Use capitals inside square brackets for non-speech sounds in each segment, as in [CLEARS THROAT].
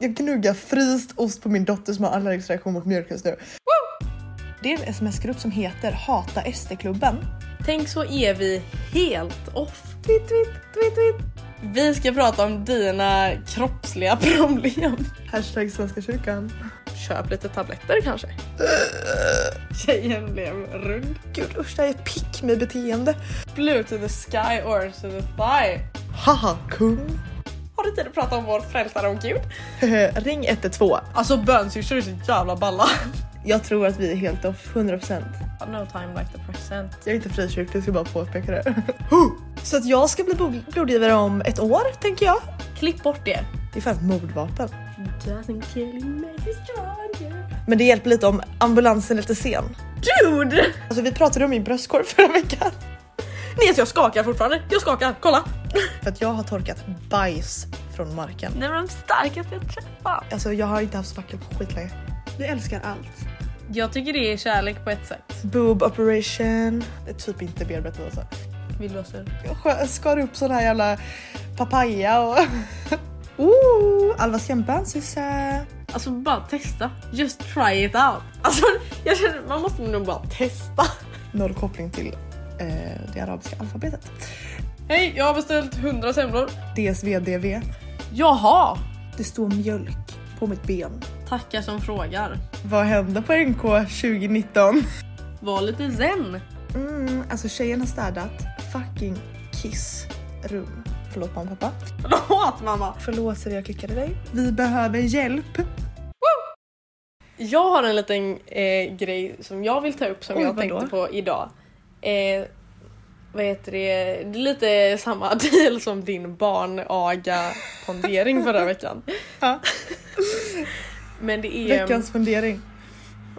Jag gnuggar fryst ost på min dotter som har allergisk reaktion mot mjölk just nu. Det är en sms-grupp som heter Hata SD-klubben. Tänk så är vi helt off. Twitt, twitt, twitt, twitt. Vi ska prata om dina kroppsliga problem. Hashtag Svenska kyrkan. Köp lite tabletter kanske. Tjejen blev rund. Gud usch, det här är ett pick me beteende. Blue to the sky or to the thigh. Haha, kung. Har du tid att prata om vår frälsare och gud? [LAUGHS] Ring 112. Alltså bönsyrsor är så jävla balla. [LAUGHS] Jag tror att vi är helt off, 100%. No time like the present. Jag är inte frikyrklig, jag ska bara påpeka det. [LAUGHS] Så att jag ska bli blod- blodgivare om ett år, tänker jag. Klipp bort det. Det är fan ett mordvapen. Men det hjälper lite om ambulansen är lite sen. Dude! Alltså vi pratade om min bröstkorg förra veckan. Nej alltså jag skakar fortfarande. Jag skakar, kolla! För att jag har torkat bajs från marken. Det var de starkaste jag träffat. Alltså jag har inte haft spackel på skitlänge. Vi älskar allt. Jag tycker det är kärlek på ett sätt. Boob operation. Det är typ inte bearbetat alltså. Vi löser. Jag skö- skar upp sån här jävla papaya och... [LAUGHS] Ooh, Alva Skrämbansysse. Alltså bara testa. Just try it out. Alltså jag känner man måste nog bara testa. Noll koppling till eh, det arabiska alfabetet. Hej, jag har beställt 100 semlor. DSVDV. Jaha! Det står mjölk på mitt ben. Tackar som frågar. Vad hände på NK 2019? Var lite zen. Mm, alltså tjejen har städat fucking Kiss rum. Förlåt mamma och pappa. Förlåt mamma. Förlåt så jag klickade dig. Vi behöver hjälp. Jag har en liten eh, grej som jag vill ta upp som Oj, jag tänkte på idag. Eh, vad heter det? Det är lite samma deal som din barnaga pondering förra veckan. [LAUGHS] Ja. Men det är Veckans fundering.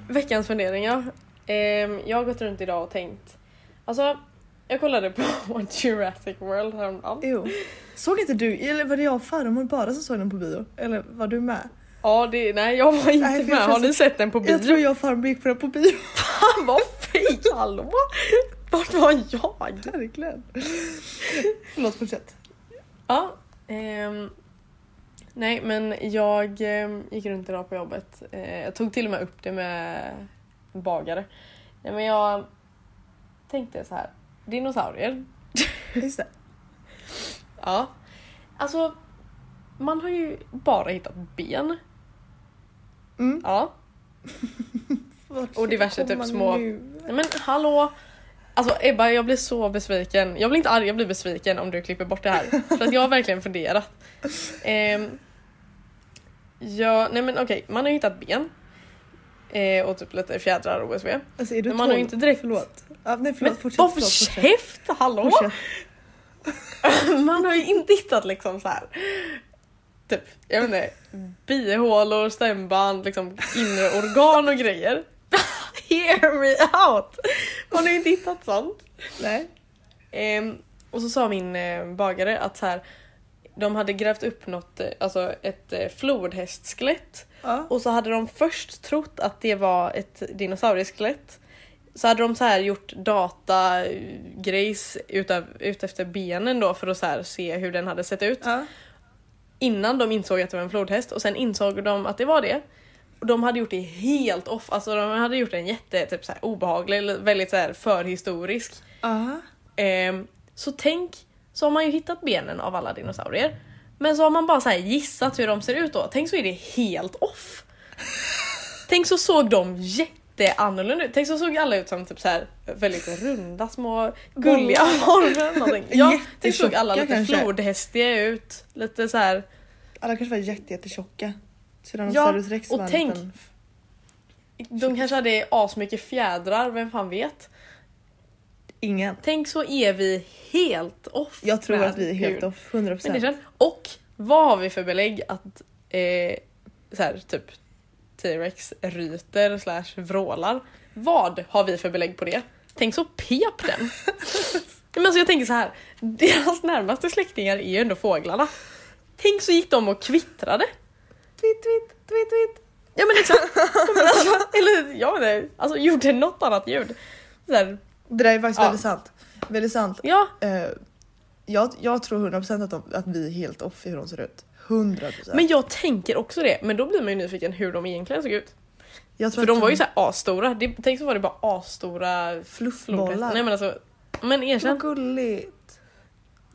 veckans fundering ja. Ehm, jag har gått runt idag och tänkt. Alltså, jag kollade på [LAUGHS] Jurassic World häromdagen. Jo. Såg inte du, eller var det jag och farmor bara som såg den på bio? Eller var du med? Ja, det, nej jag var inte Nej, med. Har ni sett den på bio? Jag tror jag och farmor gick på den på bio. [LAUGHS] Fan vad fejk! Hallå? Vart var jag? Verkligen. Förlåt fortsätt. Ja, ehm, nej men jag ehm, gick runt idag på jobbet. Eh, jag tog till och med upp det med bagare. Nej men jag tänkte så här. dinosaurier. Just det. Ja. Alltså, man har ju bara hittat ben. Mm. Ja. [LAUGHS] Och diverse typ små- nu? Nej men hallå! Alltså Ebba, jag blir så besviken. Jag blir inte arg, jag blir besviken om du klipper bort det här. [LAUGHS] För att jag har verkligen funderat. Ehm, ja, nej men okej, man har hittat ben. Eh, och typ lite fjädrar och OSV. Alltså är du Men man har ju inte direkt... Förlåt. Ja, nej Men förlåt, fortsätt. vad fortsätt. käft! Hallå! Fortsätt. [LAUGHS] Man har ju inte hittat liksom så här. Typ, jag vet inte, bihålor, stämband, liksom inre organ och grejer. Hear me out! Man har ju inte hittat sånt. Nej. Ehm, och så sa min eh, bagare att så här, de hade grävt upp något, eh, alltså ett eh, flodhästskelett Ja. och så hade de först trott att det var ett dinosaurieskelett. Så hade de så här gjort datagrejs utav, ut efter benen då för att så här se hur den hade sett ut. Ja. Innan de insåg att det var en flodhäst och sen insåg de att det var det. De hade gjort det helt off, alltså de hade gjort en jätte typ så här, obehaglig, eller väldigt så här, förhistorisk. Ja. Ehm, så tänk, så har man ju hittat benen av alla dinosaurier. Men så har man bara så här gissat hur de ser ut då. Tänk så är det helt off. Tänk så såg de jätteannorlunda ut. Tänk så såg alla ut som typ så här väldigt runda små gulliga former. Ja, tänk så såg alla Jättetjocka lite kanske. flodhästiga ut. Lite så här. Alla kanske var jätte, jättetjocka. Ja, Tyrannosaurus rex och var tänk- liten- De kanske hade asmycket fjädrar, vem fan vet? Ingen. Tänk så är vi helt off. Jag tror att vi är helt off, 100%. människan. Och vad har vi för belägg att eh, så här, typ T-rex ryter slash vrålar? Vad har vi för belägg på det? Tänk så pep den. [LAUGHS] Men alltså jag tänker så här, deras närmaste släktingar är ju ändå fåglarna. Tänk så gick de och kvittrade. Twitt, twitt, twitt, twitt. Ja men liksom, men alltså, eller jag vet inte, alltså gjorde något annat ljud. Så här, Det där är faktiskt Ja. väldigt sant. Väldigt sant. ja, Eh, jag, jag tror 100% att, de, att vi är helt off i hur de ser ut. 100 procent. Men jag tänker också det, men då blir man ju nyfiken hur de egentligen såg ut. För de var ju såhär asstora, det, tänk så var det bara asstora Fluffbollar. Nej men alltså, men Vad erkänn. gulligt.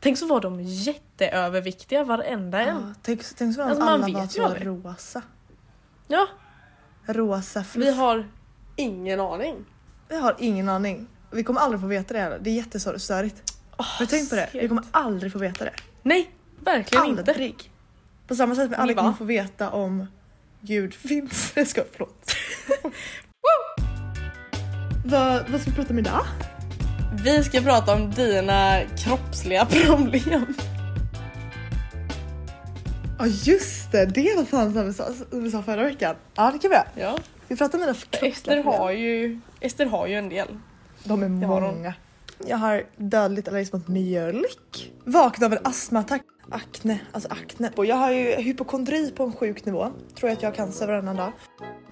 Tänk så var de jätteöverviktiga varenda en. Ja, tänk, tänk så om Alltså, alla var så aldrig. rosa. Ja, Rosa fluff. vi har ingen aning. Jag har ingen aning. Vi kommer aldrig få veta det heller. Det är jättestörigt. Har du tänkt på det? Vi kommer aldrig få veta det. Nej, verkligen inte. Aldrig. På samma sätt som vi aldrig kommer få veta om Gud finns. [LAUGHS] Jag ska förlåt. [LAUGHS] vad, vad ska vi prata om idag? Vi ska prata om dina kroppsliga [LAUGHS] problem. Ja just det, det var fan som vi sa, som vi sa förra veckan. Ja det kan vi göra. Ja. Vi pratar om mina kroppsliga Ester har ju, Ester har ju en del. De är Det många. Jag har dödligt allergisk mot mjölk. Vaknade av en astmaattack. Akne, alltså akne. Och jag har ju hypokondri på en sjuk nivå. Tror jag att jag har cancer varannan dag.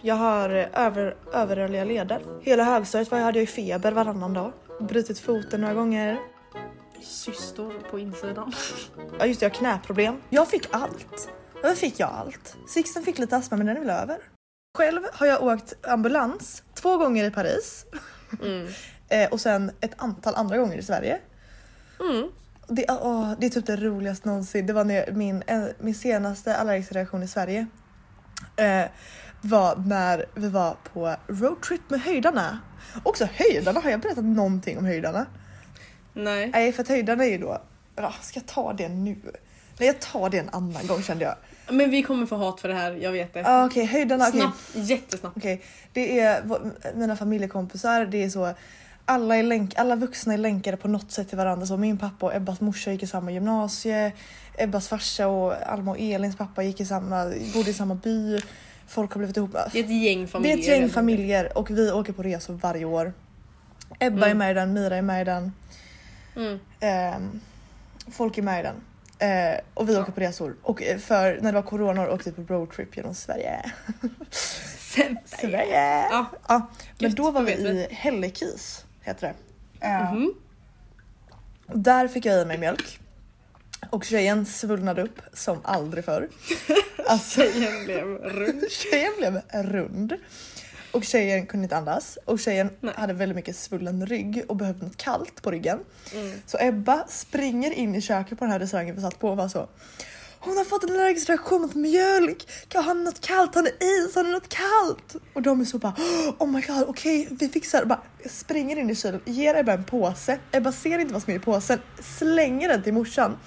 Jag har eh, över, överrörliga leder. Hela högstadiet hade jag ju feber varannan dag. Brutit foten några gånger. Cystor på insidan. [LAUGHS] Ja just det, jag har knäproblem. Jag fick allt. Varför fick jag allt? Sixten fick lite astma men den är väl över. Själv har jag åkt ambulans två gånger i Paris Mm. [LAUGHS] eh, och sen ett antal andra gånger i Sverige. Mm. Det, åh, det är typ det roligaste någonsin. Det var när jag, min, eh, min senaste allergiska reaktion i Sverige. Eh, var när vi var på roadtrip med höjdarna. Också höjdarna, har jag berättat någonting om höjdarna? Nej. Nej för att höjdarna är ju då, ja, ska jag ta det nu? Nej jag tar det en annan gång kände jag. Men vi kommer få hat för det här, jag vet det. Ah, Okej höjdarna, okej. Snabbt, jättesnabbt. Okej, det är mina familjekompisar, det är så alla, är länk, alla vuxna är länkade på något sätt till varandra. Så min pappa och Ebbas morsa gick i samma gymnasie. Ebbas farsa och Alma och Elins pappa gick i samma, bodde i samma by. Folk har blivit ihop. Det är ett gäng Det familjer. är ett gäng familjer och vi åker på resor varje år. Ebba Mm. är med i den, Mira är med i den. Mm. ehm, folk är med i den. Eh, och vi åker på resor. Och eh, för när det var corona åkte vi på roadtrip genom [LAUGHS] Sverige. Sverige! Ja. Ja, men Gött, då var vi i Hällekis, heter det. Eh, Mhm. och Där fick jag i mig mjölk. Och tjejen svullnade upp som aldrig förr. [LAUGHS] Alltså, Tjejen blev rund. [LAUGHS] tjejen blev rund. Och tjejen kunde inte andas. Och tjejen Nej. hade väldigt mycket svullen rygg och behövde något kallt på ryggen. Mm. Så Ebba springer in i köket på den här restaurangen vi satt på och var så hon har fått en allergisk reaktion mot mjölk. Kan ha något kallt? Har ni is? Har ni något kallt? Och de är så bara oh my god okej vi fixar. Bara springer in i kylen, ger Ebba en påse. Ebba ser inte vad som är i påsen, slänger den till morsan.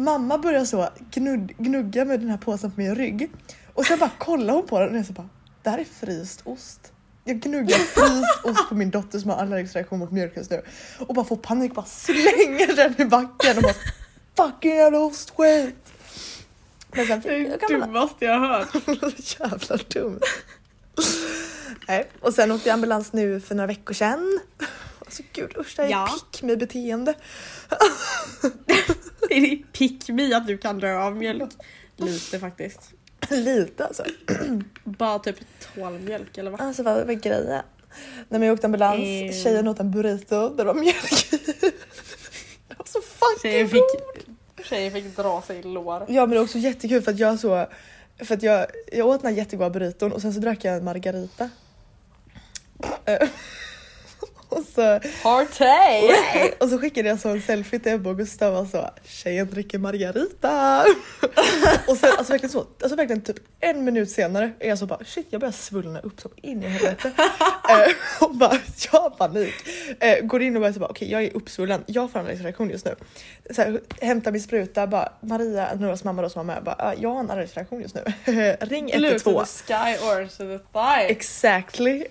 Mamma börjar så gnud, gnugga med den här påsen på min rygg och sen bara kollar hon på den och är så bara det här är fryst ost. Jag gnuggar fryst ost på min dotter som har allergisk reaktion mot mjölk just nu och bara får panik bara slänger den i backen och bara fucking jävla ostskit. Men sen Det är jag det dummaste jag har hört. [LAUGHS] Jävla dumt. Nej, och sen åkte jag ambulans nu för några veckor sedan. Alltså gud usch det här är Ja. pick me beteende. Är det pick me att du kan dö av mjölk? Lite faktiskt. Lite alltså. Bara typ 12 mjölk eller vad? Alltså vad var grejen? När jag åkte ambulans, Eh. tjejen åt en burrito där det var mjölk. Det var så fucking Tjejen fick, tjejen fick dra sig i lår. Ja men det var också jättekul för att jag så för att jag, jag åt den här jättegoda burriton och sen så drack jag en margarita. [LAUGHS] Och så Partay! [LAUGHS] Och så skickade jag så en selfie till Ebba och Gustav och så tjejen dricker margarita. [LAUGHS] och sen alltså verkligen så, alltså verkligen typ en minut senare är jag så bara shit jag börjar svullna upp som in i helvete. eh, och bara jag har panik. Eh, går in och bara så bara okej jag är uppsvullen, jag får allergisk just nu. Så här, hämtar min spruta bara Maria, Noras mamma då som var med bara "Ah, jag har en allergisk just nu. Ring Blue to 112. the sky or to the thigh. Exactly.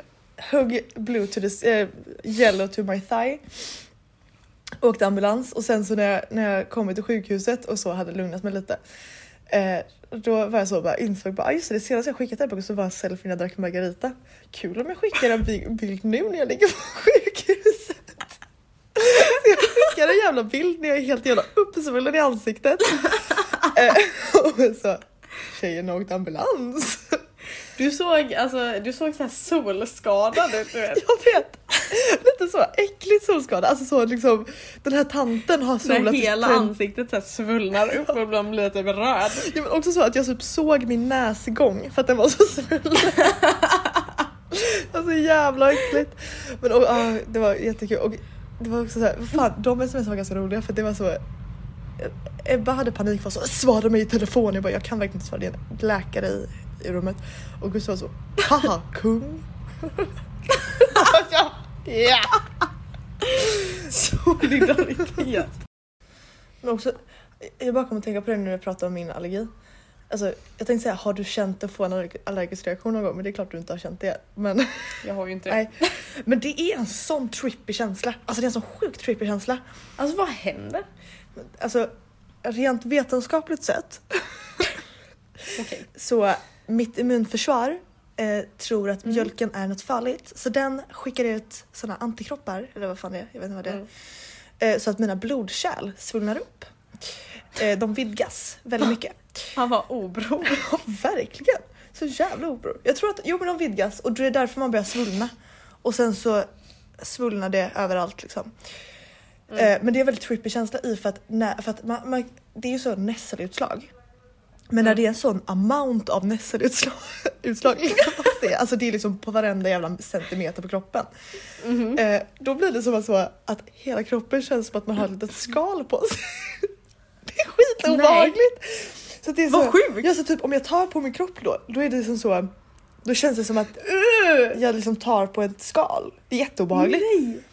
Hugg blue to the, eh, yellow to my thigh. Åkte ambulans och sen så när jag, när jag kommit till sjukhuset och så hade lugnat mig lite. Eh, då var jag så bara insåg bara ah, just det, det senaste jag skickat där så var en selfie när jag drack margarita. Kul om jag skickar en bild nu när jag ligger på [LAUGHS] sjukhuset. Så jag skickar en jävla bild när jag är helt jävla uppsvullen i ansiktet. Eh, [LAUGHS] och så tjejen åkte ambulans. Du såg, alltså, du såg så här solskadad ut du vet. [LAUGHS] Jag vet. lite så äckligt solskada. Alltså så liksom den här tanten har När solat i hela trend- ansiktet så här svullnar upp och man blir typ röd. [LAUGHS] Ja, men också så att jag typ såg min näsgång för att den var så svullen. [LAUGHS] alltså jävla äckligt. Men och, ah, det var jättekul och det var också så här, fan de sms var ganska roliga för det var så Ebba hade panik för så svara mig i telefon. Jag bara jag kan verkligen inte svara, det är en läkare i, i rummet. Och Gustav så haha kung. [LAUGHS] ja. ja. Solidaritet. Men också, jag bara kommer att tänka på det när jag pratar om min allergi. Alltså, jag tänkte säga, har du känt att få en allerg- allergisk reaktion någon gång? Men det är klart du inte har känt det. Men, Jag har ju inte det. nej. men det är en sån trippy känsla. Alltså det är en sån sjukt trippy känsla. Alltså vad händer? Alltså rent vetenskapligt sett Okej. så mitt immunförsvar eh, tror att Mm. mjölken är något farligt. Så den skickar ut såna antikroppar, eller vad fan det är, jag vet inte vad det är. Mm. Eh, så att mina blodkärl svullnar upp. Eh, de vidgas väldigt mycket. [LAUGHS] Han var obro. [LAUGHS] Ja, verkligen. Så jävla obro. Jag tror att, jo men de vidgas och det är därför man börjar svullna. Och sen så svullnar det överallt liksom. Mm. Eh, men det är väldigt trippy känsla i för att, när, för att man, man, det är ju så nässelutslag. Men när Mm. det är en sån amount av nässelutslag, [LAUGHS] utslag, det, alltså det är liksom på varenda jävla centimeter på kroppen. Mhm. Eh, då blir det som så att hela kroppen känns som att man har ett litet skal på sig. [LAUGHS] Det är skitobehagligt. Så det är Vad sjukt. Ja, så typ om jag tar på min kropp då, då är det som så då känns det som att uh, jag liksom tar på ett skal. Det är jätteobehagligt. Nej!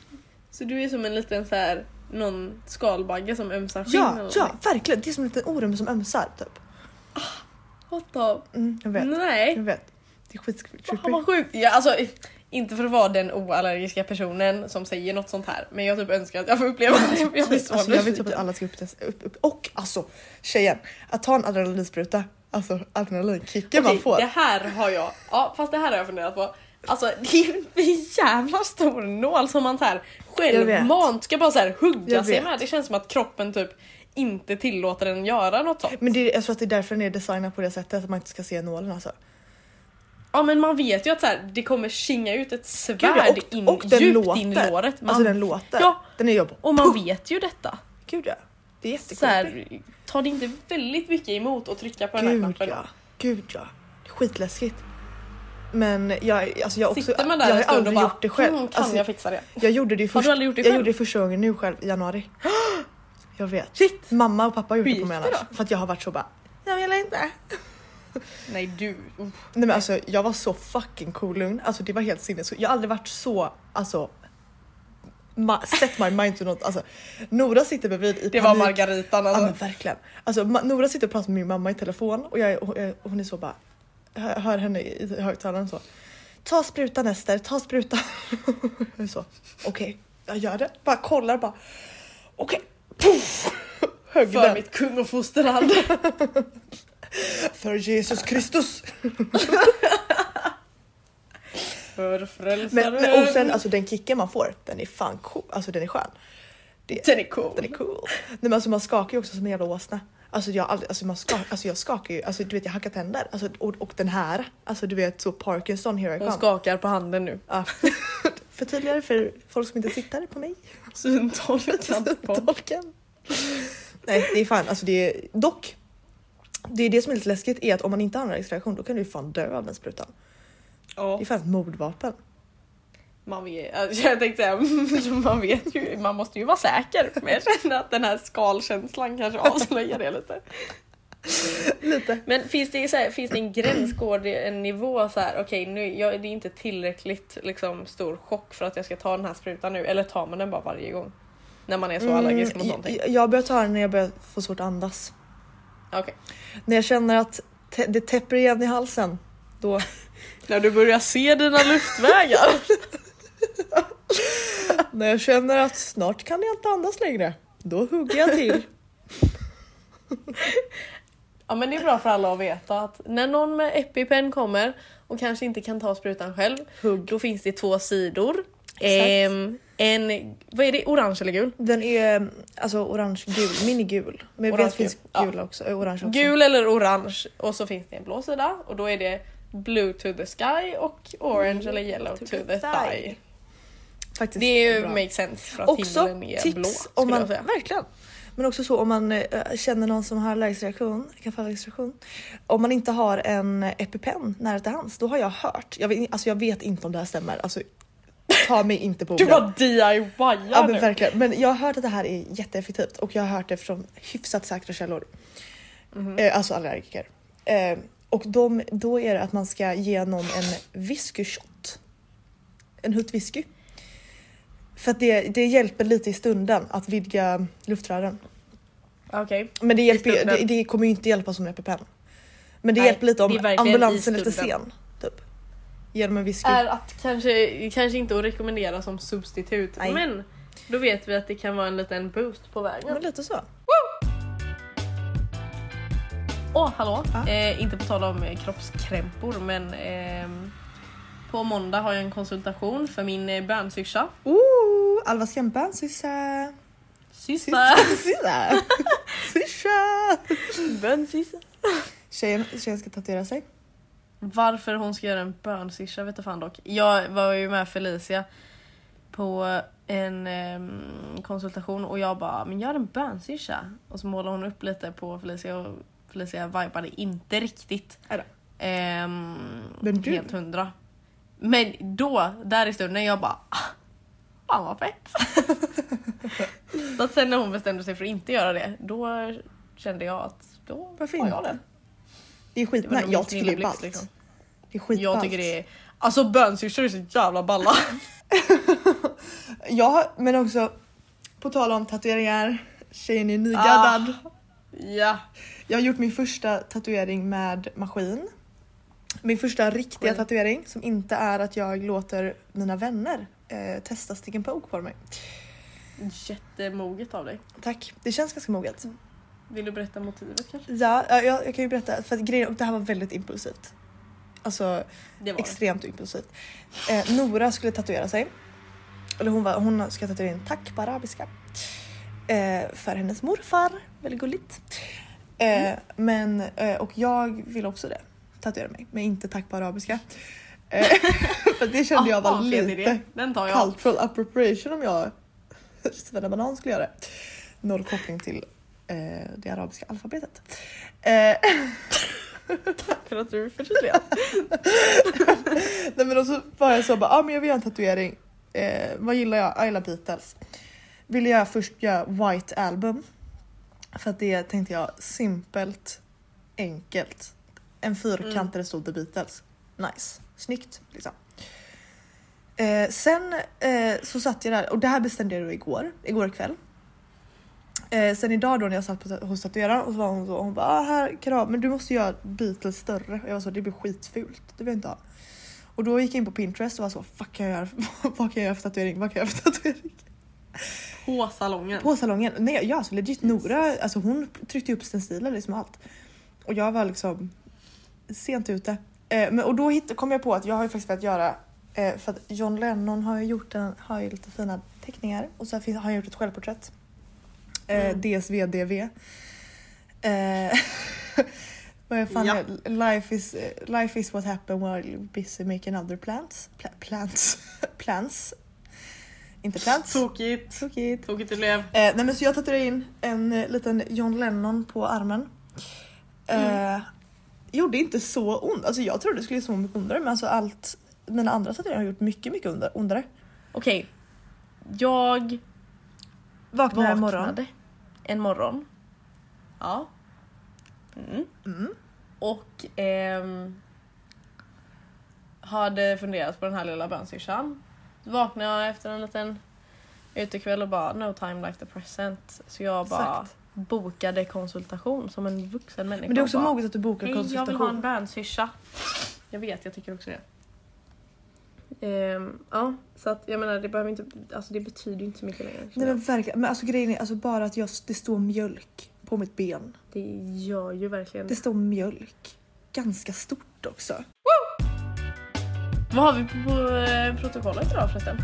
Så du är som en liten så här någon skalbagge som ömsar skinn Ja, ja, verkligen. Det är som en liten orm som ömsar typ. What the... Mm, jag vet. Nej! Jag vet. Det är skittrippy. Fan vad sjukt! Ja, alltså, inte för att vara den oallergiska personen som säger något sånt här men jag typ önskar att jag får uppleva det. Jag blir så Alltså, jag vill typ att alla ska upp, upp, upp. Och alltså tjejen, att ta en adrenalinspruta. Alltså adrenalinkicken man Okej, får. det här har jag, ja fast det här har jag funderat på. Alltså det är en jävla stor nål som man så här självmant ska bara så här hugga sig med. Det känns som att kroppen typ inte tillåter den göra något sånt. Men det, är- jag tror att det är därför den är designad på det sättet, att man inte ska se nålen alltså. Ja men man vet ju att så här, det kommer kinga ut ett svärd Gud, och- in, och den djupt in i låter. låret. Man, Alltså den låter. Ja, Den är jobb. och man vet ju detta. Gud ja. Det är jättekonstigt. tar det inte väldigt mycket emot att trycka på den här Gud knappen? ja. Gud ja. Skitläskigt. Men jag, alltså jag, också, jag har aldrig bara gjort det själv. "Hmm, kan Alltså, jag fixa det? jag gjorde det Har först, du aldrig gjort det Jag själv? gjorde det första gången nu själv i januari. [GASPS] [GASPS] Jag vet. Shit! Mamma och pappa har gjort Hur det på mig annars. För att jag har varit så bara, jag vill inte. Nej du. uff. Nej men alltså jag var så fucking cool lugn. Alltså det var helt sinnessjukt. Jag har aldrig varit så, alltså set my mind to något. Alltså, Nora sitter bredvid i Det var panik. Margaritan Ja alltså. men verkligen. Alltså, Nora sitter och pratar med min mamma i telefon och, jag, och, och hon är så bara, hör, hör henne i högtalaren så. Ta sprutan Ester, ta sprutan. [LAUGHS] så, okej, jag gör det. Bara kollar bara, okej, Högg För den. mitt kung och fosterland. [LAUGHS] För Jesus Kristus. För frälsaren. Men, men och sen alltså den kicken man får, den är fan cool. Alltså den är skön. Den är cool. Den är cool. Nej, men alltså man skakar ju också som en jävla åsna. Alltså jag, aldrig, alltså man skak, alltså jag skakar ju, alltså du vet jag hackar tänder. Alltså, och, och den här, alltså du vet så Parkinson here I come. skakar på handen nu. Ja. [LAUGHS] Förtydligare för folk som inte tittar på mig. Syntolkan på. [LAUGHS] Nej det är fan, alltså det är dock. Det är det som är lite läskigt är att om man inte har allergisk reaktion då kan du ju fan dö av den sprutan. Det Ja, är fan ett mordvapen. man vet, alltså, jag tänkte säga, [LAUGHS] man vet ju, man måste ju vara säker. Men jag känner att den här skalkänslan kanske avslöjar det lite. Lite. Men finns det, så här, finns det en gräns, går det en nivå så här, okej nu, jag, det är inte tillräckligt liksom, stor chock för att jag ska ta den här sprutan nu, eller tar man den bara varje gång? När man är så allergisk mot Mm, någonting. jag, jag börjar ta den när jag börjar få svårt att andas. Okej. När jag känner att te- det täpper igen i halsen. Då, [LAUGHS] När du börjar se dina luftvägar. [LAUGHS] när jag känner att snart kan jag inte andas längre. Då hugger jag till. [LAUGHS] Ja men det är bra för alla att veta att när någon med EpiPen kommer och kanske inte kan ta sprutan själv, Hugg. då finns det två sidor. Ehm, en, vad är det, orange eller gul? Den är alltså orange-gul, minigul. Men jag vet att det finns gul, gul också, äh, orange också. Gul eller orange och så finns det en blå sida och då är det blue to the sky och orange eller yellow to, the thigh. faktiskt Det är ju bra. make sense för att Också himlen är tips blå. om man, verkligen. Men också så om man eh, känner någon som har allergisk reaktion. Om man inte har en EpiPen nära till hands, då har jag hört. Jag vet, alltså jag vet inte om det här stämmer. Alltså, ta mig inte på [LAUGHS] Du orden. bara DIY Ja men nu. verkligen. Men jag har hört att det här är jätteeffektivt och jag har hört det från hyfsat säkra källor. Eh, alltså allergiker. Eh, och de, då är det att man ska ge någon en whisky-shot. En hutt whisky. För att det, det hjälper lite i stunden att vidga luftrören. Okej. Men det, hjälper, det, det kommer ju inte hjälpa som EpiPen. Men det Nej, hjälper lite om ambulansen är lite sen. Ge dem en whisky. Är att kanske, kanske inte att rekommendera som substitut Nej. men då vet vi att det kan vara en liten boost på vägen. Men lite så. Åh hallå! Ja. Eh, inte på tal om eh, kroppskrämpor men ehm, på måndag har jag en konsultation för min eh, bönsyrsa. Ooh, Alva Skempan, syssa. Syssa! Syssa. [LAUGHS] Syrsa. Bönsyrsa! Tjejen, tjejen ska tatuera sig. Varför hon ska göra en bönsyrsa vet jag fan dock. Jag var ju med Felicia på en ehm, konsultation och jag bara men gör en bönsyrsa. Och så målade hon upp lite på Felicia och Felicia vibade inte riktigt. Ehm, Men du- Helt hundra. Men då, där i stunden, jag bara ah, Fan vad fett! [LAUGHS] så att sen när hon bestämde sig för att inte göra det, då kände jag att då Varför var jag inte? det. Det är skit, Det var nej, nog jag tycker det är ballt. liksom. Det är skitballt. Jag tycker det är... Alltså bönsyrsor är så jävla balla. [LAUGHS] Ja, men också på tal om tatueringar. Tjejen är nygaddad. ja. Jag har gjort min första tatuering med maskin. Min första riktiga Skit. tatuering som inte är att jag låter mina vänner eh, testa stick and poke på mig. Jättemoget av dig. Tack, det känns ganska moget. Vill du berätta motivet kanske? Ja, ja, jag, jag kan ju berätta för att grejen, och det här var väldigt impulsivt. Alltså var det. extremt impulsivt. Eh, Nora skulle tatuera sig. Eller hon, var, hon ska tatuera in tack på arabiska. Eh, för hennes morfar. Väldigt gulligt. Eh, men, eh, och jag vill också det. Tatuera mig. Men inte tack på arabiska. Eh, [LAUGHS] [LAUGHS] för det kände jag var lite Den tar jag. cultural appropriation om jag [LAUGHS] Svenne Banan skulle göra det. Noll koppling till eh, det arabiska alfabetet. Eh, För att du förtydligar. [LAUGHS] Nej men och så var jag så bara, ja ah, men jag vill göra en tatuering. Eh, vad gillar jag? Jag gillar Beatles. Ville jag först göra White Album. För att det tänkte jag simpelt, enkelt. En fyrkant Mm. där det stod The Beatles. Nice, snyggt liksom. Eh, sen eh, så satt jag där och det här bestämde jag då igår, igår kväll. Eh, sen idag då när jag satt på, hos tatueraren och så var hon så, hon bara ah, här kan du ha, men du måste göra Beatles större. Och jag var så det blir skitfult, det vill jag inte ha. Och då gick jag in på Pinterest och var så fuck kan jag göra, [LAUGHS] vad kan jag göra för tatuering, vad kan jag göra för tatuering? På salongen. På salongen, nej ja alltså legit Nora, alltså hon tryckte upp stenciler liksom allt. Och jag var liksom sent ute. Eh, men, och då hitt, kom jag på att jag har ju faktiskt velat göra, eh, för att John Lennon har ju gjort en, har ju lite fina teckningar och så har han gjort ett självporträtt. Eh, Mm. DSVDV. Eh, [LAUGHS] vad är fan Ja. life, is, life is what happened while you're busy making other plants. Pla, plants. [LAUGHS] plants. Inte plants. Tokigt. Tokigt. Tokigt du blev. Eh, nej men så jag tatuerade in en eh, liten John Lennon på armen. Eh, Gjorde inte så ont, alltså jag trodde det skulle göra så mycket ondare men alltså allt mina andra tatueringar har gjort mycket mycket ondare. Okej. Jag Vaknade en morgon. en morgon. Ja. Mm. Mm. Och ehm, hade funderat på den här lilla bönsyrsan. Vaknade jag efter en liten utekväll och bara no time like the present. Så jag bara Exakt. bokade konsultation som en vuxen människa. Men det är också moget att du bokar Hej, jag vill ha en konsultation. bönsyrsa. Jag vet, jag tycker också det. Ehm, ja, så att jag menar det behöver inte, alltså det betyder inte så mycket längre. Nej men verkligen, men alltså grejen är alltså bara att jag, det står mjölk på mitt ben. Det gör ju verkligen Det står mjölk. Ganska stort också. Vad har vi på eh, protokollet idag förresten?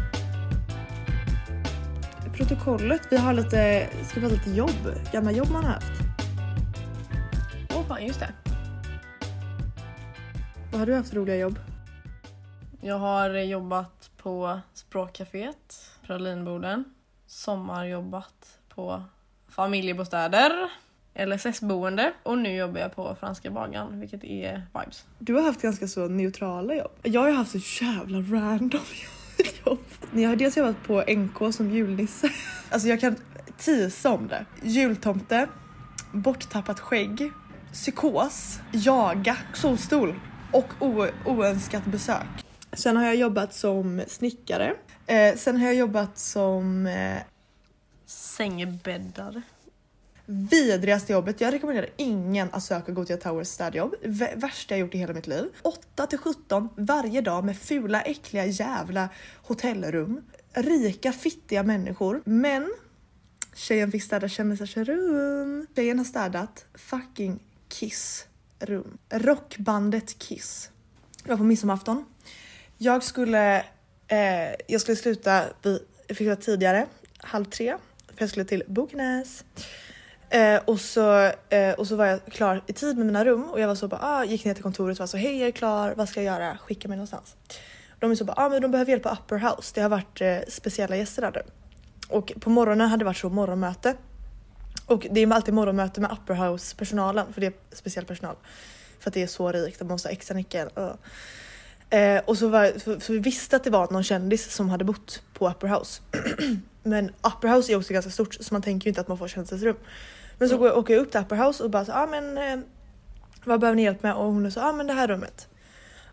Protokollet, vi har lite, ska vi ha lite jobb? Gamla jobb man har haft. Åh fan, just det. Vad har du haft för roliga jobb? Jag har jobbat på Språkcaféet, Pralinboden. Sommarjobbat på familjebostäder, LSS-boende och nu jobbar jag på Franska bagaren vilket är vibes. Du har haft ganska så neutrala jobb. Jag har haft så jävla random [LAUGHS] jobb. Jag har dels jobbat på NK som julnisse. [LAUGHS] Alltså jag kan tisa om det. Jultomte, borttappat skägg, psykos, jaga, solstol och oönskat besök. Sen har jag jobbat som snickare. Eh, sen har jag jobbat som eh, Sängbäddare. vidrigaste jobbet. Jag rekommenderar ingen att söka Gothia Towers städjobb. V- värsta jag gjort i hela mitt liv. 8 till 17 varje dag med fula, äckliga jävla hotellrum. Rika, fittiga människor. Men tjejen fick städa kändisars. Tjejen har städat fucking Kiss rum. Rockbandet Kiss. Det var på midsommarafton. Jag skulle, eh, jag skulle sluta vid, jag fick tidigare, halv tre. För jag skulle till Bokenäs. Eh, och, så, eh, och så var jag klar i tid med mina rum och jag var så bara, ah, gick ner till kontoret och var så hej jag är klar, vad ska jag göra? Skicka mig någonstans. De är så bara, ah, men de behöver hjälp på upper house. Det har varit eh, speciella gäster där nu. Och på morgonen hade det varit så morgonmöte. Och det är alltid morgonmöte med upper house personalen för det är speciell personal. För att det är så rikt, de måste ha extra nyckel. Uh. Eh, och så, var, så, så vi visste att det var någon kändis som hade bott på upper house. [CLEARS THROAT] Men upper house är också ganska stort så man tänker ju inte att man får kändisrum. Men så går jag, åker jag upp till upper house och bara så, ah, men eh, vad behöver ni hjälp med? Och hon är så, ah, men det här rummet.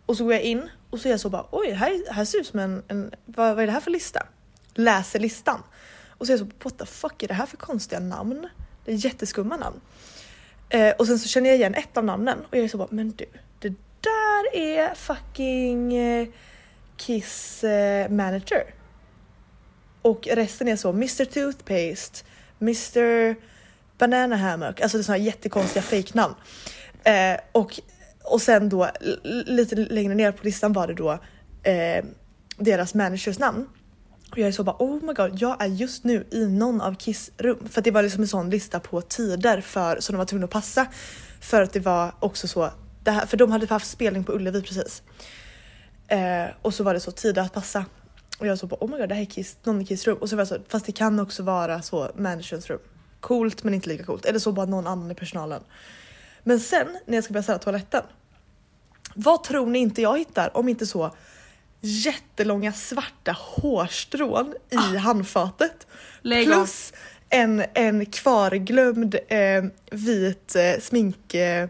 Och så går jag in och så är jag så bara, oj, här, här ser ut som en, en vad, vad är det här för lista? Läser listan. Och så är jag så, what the fuck är det här för konstiga namn? Det är jätteskumma namn. Eh, och sen så känner jag igen ett av namnen och jag är så bara, men du, det är fucking eh, Kiss eh, manager. Och resten är så Mr Toothpaste, Mr Banana Hammock, alltså det är såna här jättekonstiga fejknamn. Eh, och, och sen då lite längre ner på listan var det då eh, deras managers namn. Och jag är så bara oh my god, jag är just nu i någon av Kiss rum. För att det var liksom en sån lista på tider för, som de var tvungna att passa. För att det var också så, det här, för de hade haft spelning på Ullevi precis. Eh, och så var det så tider att passa. Och jag så bara oh my god det här är Kiss, någon i Kiss rum. Och så var jag så, fast det kan också vara så managerns rum. Coolt men inte lika coolt. Eller så bara någon annan i personalen. Men sen när jag ska börja städa toaletten. Vad tror ni inte jag hittar om inte så jättelånga svarta hårstrån i handfatet. Lägg. Plus en, en kvarglömd eh, vit eh, smink, eh,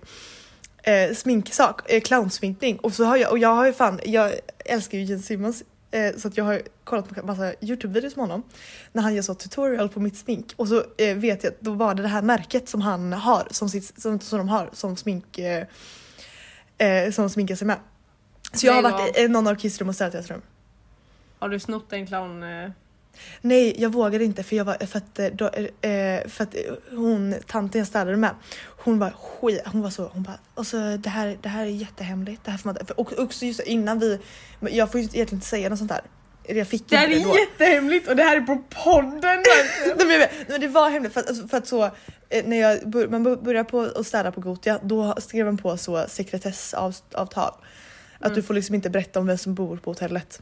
eh, sminksak, eh, clownsminkning. Och så har jag, och jag har ju fan, jag älskar ju Gene Simmons eh, så att jag har kollat på massa Youtube-videos med honom när han gör så tutorial på mitt smink och så eh, vet jag att då var det det här märket som han har som, sitt, som, som de har som smink eh, eh, som sminkar sig med. Så jag har varit i någon av Kissrum och städat deras rum. Har du snott en clown? Eh, Nej, jag vågade inte för, jag var, för, att, eh, då, eh, för att eh, hon, tanten jag städade med, hon var skit, hon var så, hon bara alltså det här, det här är jättehemligt. Det här får man, inte-" och också just innan vi, jag får ju egentligen inte säga något sånt där. Jag fick Det här är då. jättehemligt och det här är på podden. [LAUGHS] Nej, men, det var hemligt för att, alltså, för att så, eh, när jag bör, man bör- började på att städa på Gotia då skrev man på så sekretessavtal. Att du får liksom inte berätta om vem som bor på hotellet.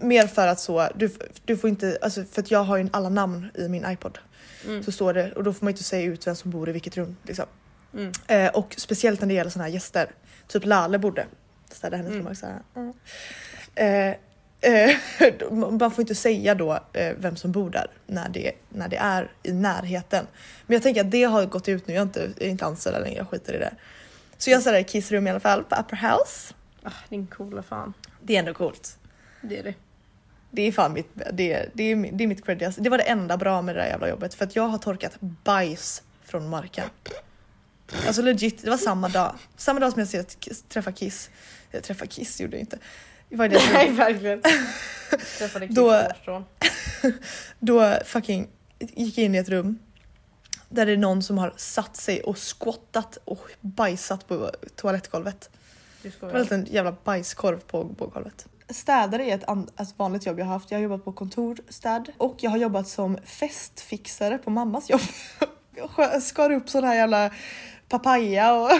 Mer för att så, du, du får inte, alltså för att jag har ju alla namn i min iPod. Mm. Så står det och då får man inte säga ut vem som bor i vilket rum. Liksom. Mm. Eh, och speciellt när det gäller såna här gäster. Typ Lale borde städa hennes Mm. rum också. Mm. Eh, eh, [LAUGHS] man får inte säga då eh, vem som bor där när det, när det är i närheten. Men jag tänker att det har gått ut nu, jag är inte, jag är inte anställd längre, jag skiter i det. Så jag städade i kissrum i alla fall på Upper House. Ah, din coola fan. Det är ändå coolt. Det är det. Det är fan mitt, det, är- det, är, det är mitt cred. Det var det enda bra med det där jävla jobbet för att jag har torkat bajs från marken. Alltså legit, det var samma dag. Samma dag som jag ser att träffa Kiss. Jag träffade Kiss gjorde jag inte. Var det Nej verkligen. [LAUGHS] Träffade Kiss Då-. [LAUGHS] Då fucking gick jag in i ett rum där det är någon som har satt sig och squattat och bajsat på toalettgolvet. Det var en liten jävla bajskorv på, på golvet. Städare är ett, ett vanligt jobb jag har haft. Jag har jobbat på kontorstäd och jag har jobbat som festfixare på mammas jobb. [LAUGHS] Jag skar upp sån här jävla papaya och...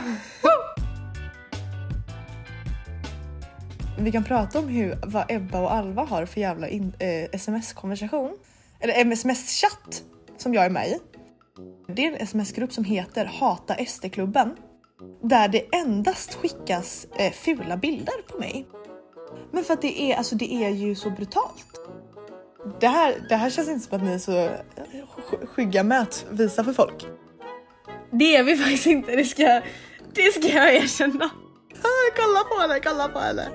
Vi kan prata om hur, vad Ebba och Alva har för jävla in, eh, sms-konversation. Eller sms-chatt som jag är med i. Det är en sms-grupp som heter Hata SD-klubben. Där det endast skickas eh, fula bilder på mig. Men för att det är, alltså det är ju så brutalt. Det här, det här känns inte som att ni är så eh, sk- skygga med att visa för folk. Det är vi faktiskt inte, det ska, det ska jag erkänna. [LAUGHS] Kolla på henne, kolla på henne.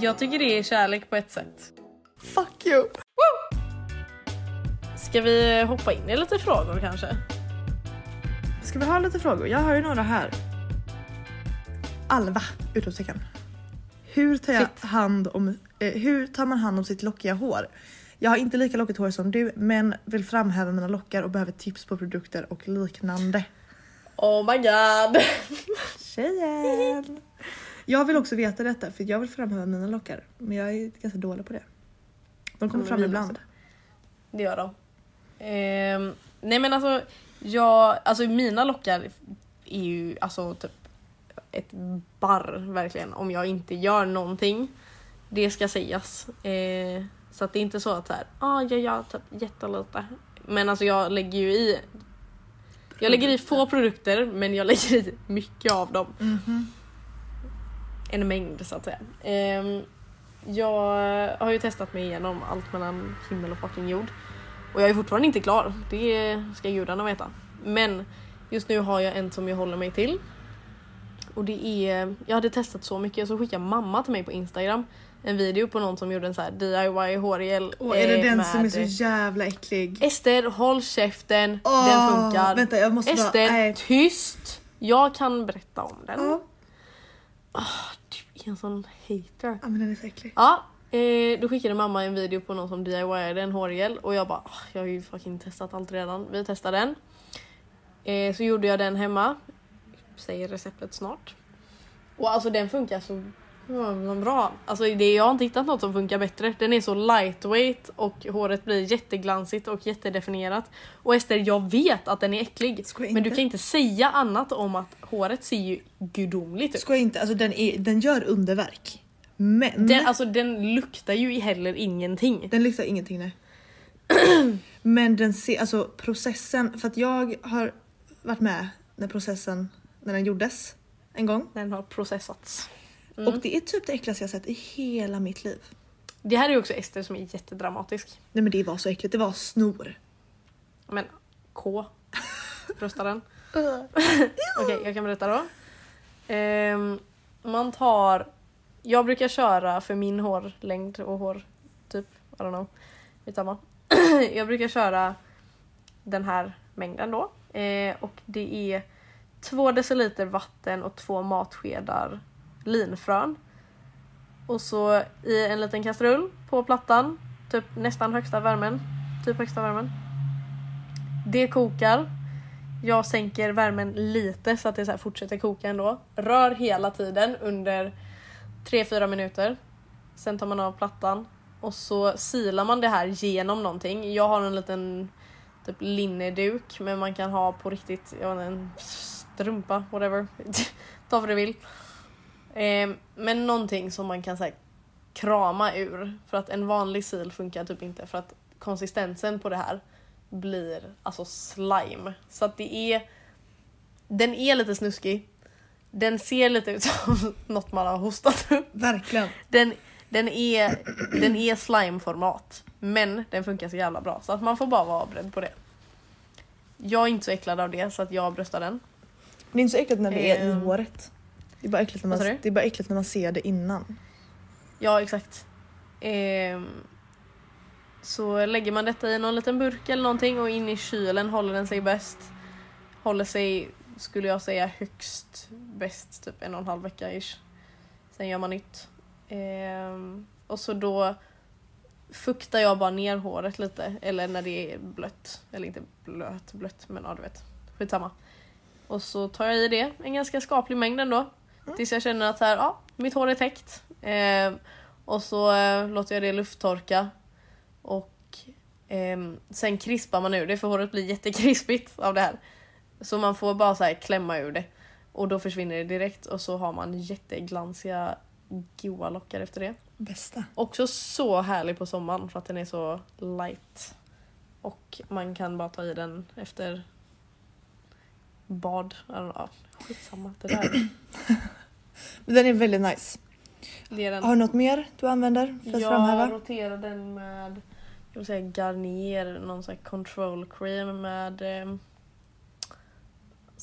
Jag tycker det är kärlek på ett sätt. Fuck you. Ska vi hoppa in i lite frågor kanske? Ska vi ha lite frågor? Jag har ju några här. Alva! Utropstecken. Hur tar, jag Shit. hand om, eh, hur tar man hand om sitt lockiga hår? Jag har inte lika lockigt hår som du men vill framhäva mina lockar och behöver tips på produkter och liknande. Oh my god! Tjejen! Jag vill också veta detta för jag vill framhäva mina lockar men jag är ganska dålig på det. De kommer fram ibland. Det gör de. Ehm, nej men alltså, jag, alltså mina lockar är ju alltså typ ett barr verkligen om jag inte gör någonting. Det ska sägas. Eh, så att det är inte så att så här, ah, jag gör typ jättelite. Men alltså jag lägger ju i jag lägger i få produkter men jag [LAUGHS] lägger i mycket av dem. Mhm. En mängd så att säga. Ehm, jag har ju testat mig igenom allt mellan himmel och fucking jord. Och jag är fortfarande inte klar, det ska gudarna veta. Men just nu har jag en som jag håller mig till. Och det är, jag hade testat så mycket så skickade mamma till mig på Instagram en video på någon som gjorde en så här DIY hårgel. Och är det eh, den med- som är så jävla äcklig? Ester håll käften, Åh, den funkar. Vänta jag måste bara... Ester nej. tyst! Jag kan berätta om den. Ja. Du är en sån hater. ja men den är så äcklig. Ja, eh, då skickade mamma en video på någon som DIYade en hårgel och jag bara "Ah, jag har ju fucking testat allt redan. Vi testar den. Eh, så gjorde jag den hemma. Säger receptet snart. Och alltså den funkar så bra. Alltså det, jag har inte hittat något som funkar bättre. Den är så lightweight och håret blir jätteglansigt och jättedefinierat. Och Ester, jag vet att den är äcklig. Skoja Men du kan inte säga annat om att håret ser ju gudomligt ut. Ska jag inte, alltså den, är, den gör underverk. Men Den, alltså den luktar ju heller ingenting. den luktar ingenting nej. Men den ser, alltså processen, för att jag har varit med när processen, när den gjordes en gång. Den har processats. Mm. Och det är typ det äckligaste jag sett i hela mitt liv. Det här är ju också Ester som är jättedramatisk. Nej men det var så äckligt, det var snor. Men K. Röstar den. [LAUGHS] Okej, jag kan berätta då. Ehm, man tar... Jag brukar köra för min hårlängd och hår typ, I don't know. Skitsamma. [CLEARS THROAT] jag brukar köra den här mängden då. Eh, och det är två deciliter vatten och två matskedar linfrön. Och så i en liten kastrull på plattan, typ nästan högsta värmen. Typ högsta värmen. Det kokar. Jag sänker värmen lite så att det så här fortsätter koka ändå. Rör hela tiden under 3-4 minuter. Sen tar man av plattan och så silar man det här genom någonting. Jag har en liten typ linneduk men man kan ha på riktigt jag vet inte, en strumpa, whatever. [LAUGHS] Ta vad du vill. Eh, men någonting som man kan så här, krama ur. För att en vanlig sil funkar typ inte för att konsistensen på det här blir alltså slime. Så att det är... Den är lite snuskig. Den ser lite ut [LAUGHS] som något man har hostat upp. Verkligen. Den, den är, den är slimeformat. Men den funkar så jävla bra så att man får bara vara beredd på det. Jag är inte så äcklad av det så att jag bröstar den. Det är inte så äckligt när det är i Ehm. håret. Det är bara äckligt när man, det är bara äckligt när man ser det innan. Ja exakt. Ehm, så lägger man detta i någon liten burk eller någonting och in i kylen håller den sig bäst. Håller sig, skulle jag säga, högst bäst typ en och en halv vecka ish. Sen gör man nytt. Ehm, och så då fuktar jag bara ner håret lite eller när det är blött. Eller inte blöt, blött men ja du vet. Skitsamma. Och så tar jag i det, en ganska skaplig mängd ändå. Tills jag känner att så här, ja, mitt hår är täckt. Ehm, och så eh, låter jag det lufttorka. Och ehm, sen krispar man ur det för håret blir jättekrispigt av det här. Så man får bara så här klämma ur det. Och då försvinner det direkt och så har man jätteglansiga goa lockar efter det. Bästa. Också så härlig på sommaren för att den är så light. Och man kan bara ta i den efter bad. Skitsamma. Det där. Men [CLEARS THROAT] den är väldigt nice. Har du något mer du använder för att Jag framhäva? roterar den med jag vill säga Garnier, någon sån här control cream med eh,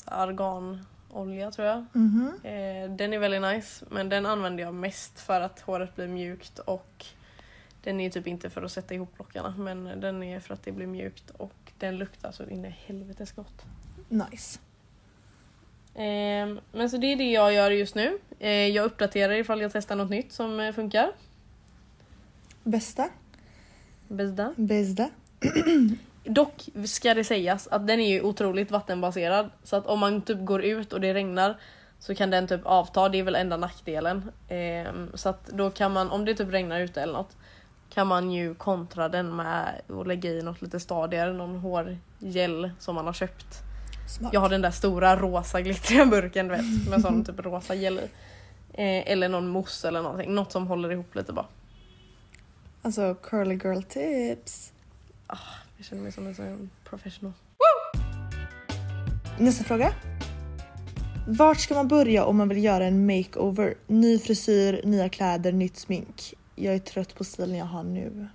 arganolja tror jag. Mhm. Eh, den är väldigt nice men den använder jag mest för att håret blir mjukt och den är typ inte för att sätta ihop lockarna men den är för att det blir mjukt och den luktar så in i helvetes gott. Nice. Eh, men så det är det jag gör just nu. Eh, jag uppdaterar ifall jag testar något nytt som eh, funkar. Bästa? Bästa. Bästa? [CLEARS THROAT] Dock ska det sägas att den är ju otroligt vattenbaserad så att om man typ går ut och det regnar så kan den typ avta, det är väl enda nackdelen. Ehm, så att då kan man, om det typ regnar ute eller något, kan man ju kontra den med att lägga i något lite stadigare, någon hårgel som man har köpt. Smart. Jag har den där stora rosa glittriga burken du vet, med sån typ rosa gel i. Eh, eller någon mousse eller någonting, något som håller ihop lite bara. Alltså curly girl tips. Jag känner mig som en sån professional. Nästa fråga. Vart ska man börja om man vill göra en makeover? Ny frisyr, nya kläder, nytt smink. Jag är trött på stilen jag har nu.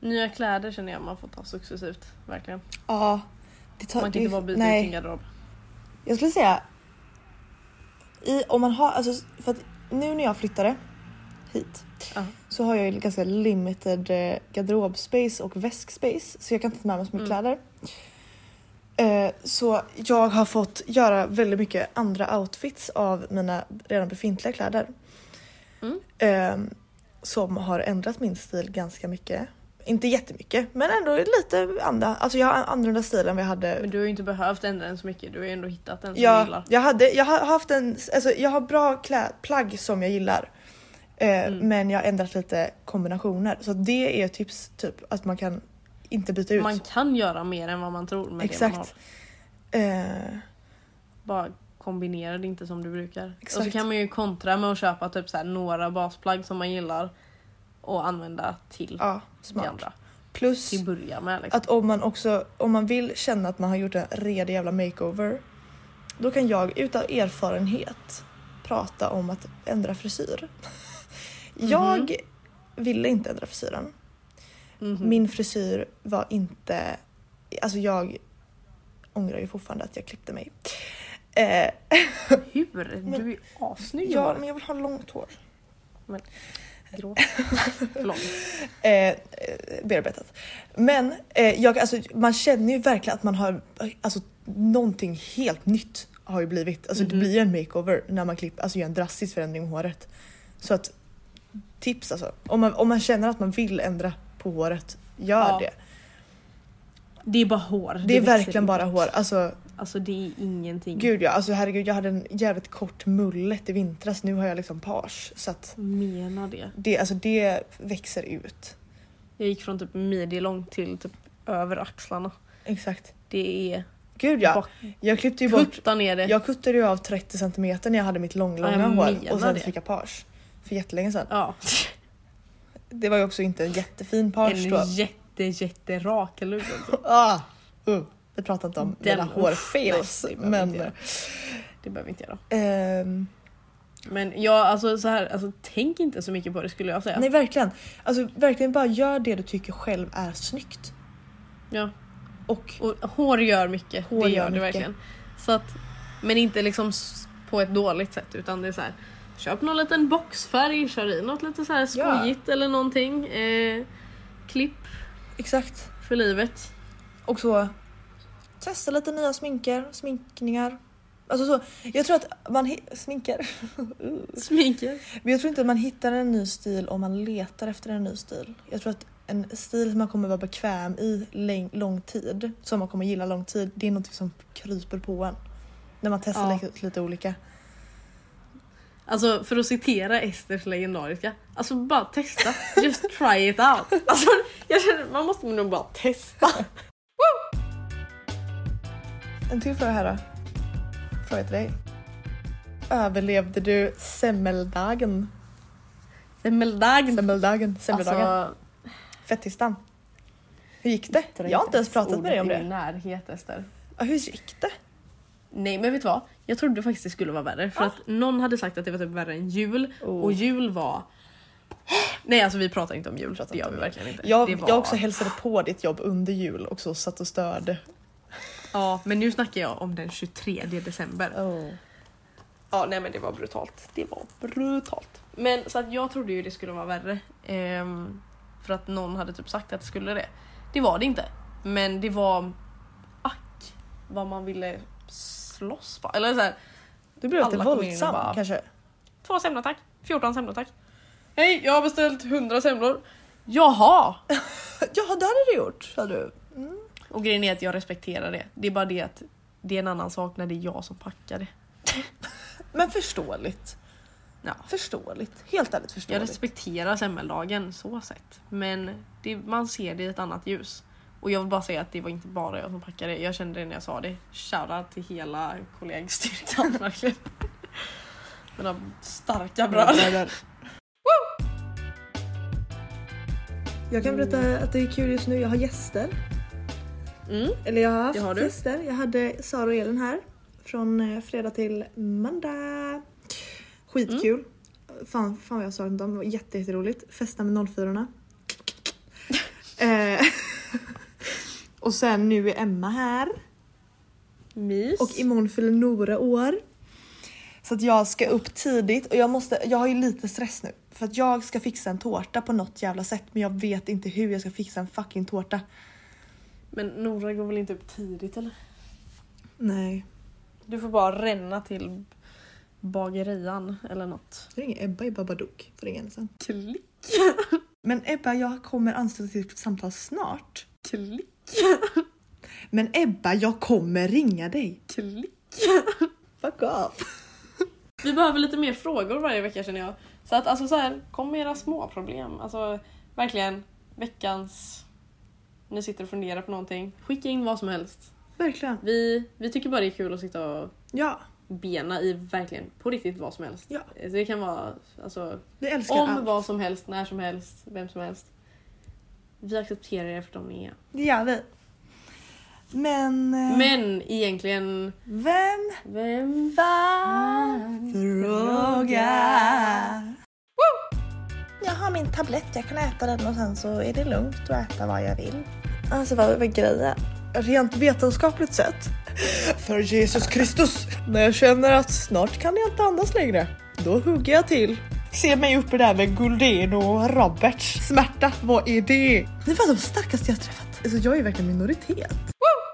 Nya kläder känner jag man får ta successivt, verkligen. Ja. Det tar, Man kan det, inte bara byta nej. ut sin garderob. Jag skulle säga. I, om man har, alltså, för att nu när jag flyttade hit Ja. så har jag ju ganska limited eh, garderobspace och väskspace så jag kan inte ta med mig så mycket Mm. kläder. Eh, så jag har fått göra väldigt mycket andra outfits av mina redan befintliga kläder. Mm. Eh, som har ändrat min stil ganska mycket. Inte jättemycket men ändå lite andra. Alltså jag har annorlunda stil än vad jag hade Men du har ju inte behövt ändra den så mycket, du har ju ändå hittat den som du Ja, gillar. jag, hade, jag har haft en, alltså jag har bra klä, plagg som jag gillar. Eh, Mm. Men jag har ändrat lite kombinationer. Så det är tips typ att man kan inte byta ut. Man kan göra mer än vad man tror med det man har. Exakt. Eh, Bara kombinera det inte som du brukar. Och Exakt. så kan man ju kontra med att köpa typ så några basplagg som man gillar och använda till ja, smart. andra. Plus Till börja med liksom. att om man också, om man vill känna att man har gjort en redig jävla makeover. Då kan jag utav erfarenhet prata om att ändra frisyr. [LAUGHS] Jag ville inte ändra frisyren. Mhm. Min frisyr var inte... Alltså jag ångrar ju fortfarande att jag klippte mig. Eh, [LAUGHS] Hur? Du är ju assnygg ja, men jag vill ha långt hår. Gråt. [LAUGHS] Förlåt. Eh, eh, bearbetat. Men eh, jag, alltså, man känner ju verkligen att man har alltså, någonting helt nytt har ju blivit. Alltså det Mhm. blir en makeover när man klipper, alltså gör en drastisk förändring i håret. Så att tips alltså. Om man, om man känner att man vill ändra på håret, gör Ja. det. Det är bara hår. Det är växer verkligen bara ut. hår. Alltså Alltså det är ingenting. Gud ja, alltså herregud jag hade en jävligt kort mullet i vintras, nu har jag liksom page. Så att Menar det. det, alltså det växer ut. Jag gick från typ midjelångt till typ över axlarna. Exakt. Det är... Gud ja, jag klippte ju bort, Kutta ner det. jag kuttade ju av 30 cm när jag hade mitt långlånga hår och sen det. fick jag page. För jättelänge sedan. Ja. Det var ju också inte en jättefin page då. En jätte jätterak lugg. [LAUGHS] Ah, uh, vi pratar inte om Den- mina hårfels. Men göra. Det behöver vi inte göra. ehm, Men ja, alltså så här, alltså tänk inte så mycket på det skulle jag säga. nej verkligen. Alltså verkligen bara gör det du tycker själv är snyggt. Ja. Och Och hår gör mycket. Hår det gör gör det verkligen. Så att, men inte liksom på ett dåligt sätt utan det är så här. Köp någon liten boxfärg, kör i något lite så här Ja. skojigt eller någonting. Eh, klipp exakt. för livet. Och så testa lite nya sminker, sminkningar. Alltså så, jag tror att man hi- sminker. [LAUGHS] Sminker. Men jag tror inte att man hittar en ny stil om man letar efter en ny stil. Jag tror att en stil som man kommer vara bekväm i lång tid, som man kommer gilla lång tid, det är något som kryper på en. När man testar Ja. lite, lite olika. Alltså för att citera Esters legendariska. Alltså bara testa. Just try it out. Alltså jag känner man måste nog bara testa. [LAUGHS] En till fråga här då. Fråga till dig. Överlevde du semmeldagen? Semmeldagen. Semmeldagen. Semmeldagen. Alltså, Fettisdagen. Hur gick det? Jag har inte ens pratat med dig om ordet i det. närhet Ester. Ja, hur gick det? Nej men vet du vad? Jag trodde faktiskt det skulle vara värre för Ah. att någon hade sagt att det var typ värre än jul Oh. och jul var... Nej alltså vi pratar inte om jul, Pratar det gör vi verkligen inte. Jag, det var... jag också hälsade på ditt jobb under jul och så satt och störde. Ja men nu snackar jag om den 23 december. Oh. Ja nej men det var brutalt. Det var brutalt. Men så att jag trodde ju det skulle vara värre. ehm, för att någon hade typ sagt att det skulle det. Det var det inte. Men det var ack vad man ville slåss för. Eller så här, Du blev lite våldsam bara- kanske? två semlor tack. 14 semlor tack. Hej jag har beställt 100 semlor. Jaha! [LAUGHS] Ja det hade du gjort sa du. Och grejen är att jag respekterar det. Det är bara det att det är en annan sak när det är jag som packar det. [LAUGHS] Men förståeligt. Ja. Förståeligt. Helt ärligt Jag förståeligt. respekterar semmeldagen så sett. Men det, man ser det i ett annat ljus. Och jag vill bara säga att det var inte bara jag som packade. Jag kände det när jag sa det. Shoutout till hela kollegstyrkan [LAUGHS] verkligen. Mina starka bröder. Jag kan berätta att det är kul just nu. Jag har gäster. Mm. Eller jag har haft Det har gäster. Jag hade Sara och Elin här. Från eh, fredag till måndag. Skitkul. Fan, fan vad jag sa dem. Det var jätte, jätteroligt. Festa med 04 [LAUGHS] eh, [LAUGHS] Och sen nu är Emma här. Mys. Och imorgon fyller Nora år. Så att jag ska upp tidigt och jag måste, jag har ju lite stress nu. För att jag ska fixa en tårta på något jävla sätt men jag vet inte hur jag ska fixa en fucking tårta. Men Nora går väl inte upp tidigt eller? Nej. Du får bara ränna till bagerian eller något. Ringer Ebba i Babadook. Får ringa henne sen. Klick, Men Ebba, jag kommer ansluta till ett samtal snart. klick, Men Ebba, jag kommer ringa dig. klick. Fuck off. Vi behöver lite mer frågor varje vecka känner jag. Så att alltså så här, kom med era små problem. Alltså verkligen veckans... Ni sitter och funderar på någonting. Skicka in vad som helst. Verkligen. Vi, vi tycker bara det är kul att sitta och Ja, bena i verkligen på riktigt vad som helst. Ja. Så det kan vara alltså, om allt. vad som helst, när som helst, vem som helst. Vi accepterar er för de ni är. Det gör vi. Men... eh, Men egentligen, Vem vem fan frågar? Jag har min tablett, jag kan äta den och sen så är det lugnt att äta vad jag vill. Alltså vad är grejen? Rent vetenskapligt sett. För Jesus Kristus. När jag känner att snart kan jag inte andas längre. Då hugger jag till. Se mig uppe där med Guldén och Roberts. Smärta, vad är det? Ni var de starkaste jag träffat. Alltså jag är verkligen minoritet.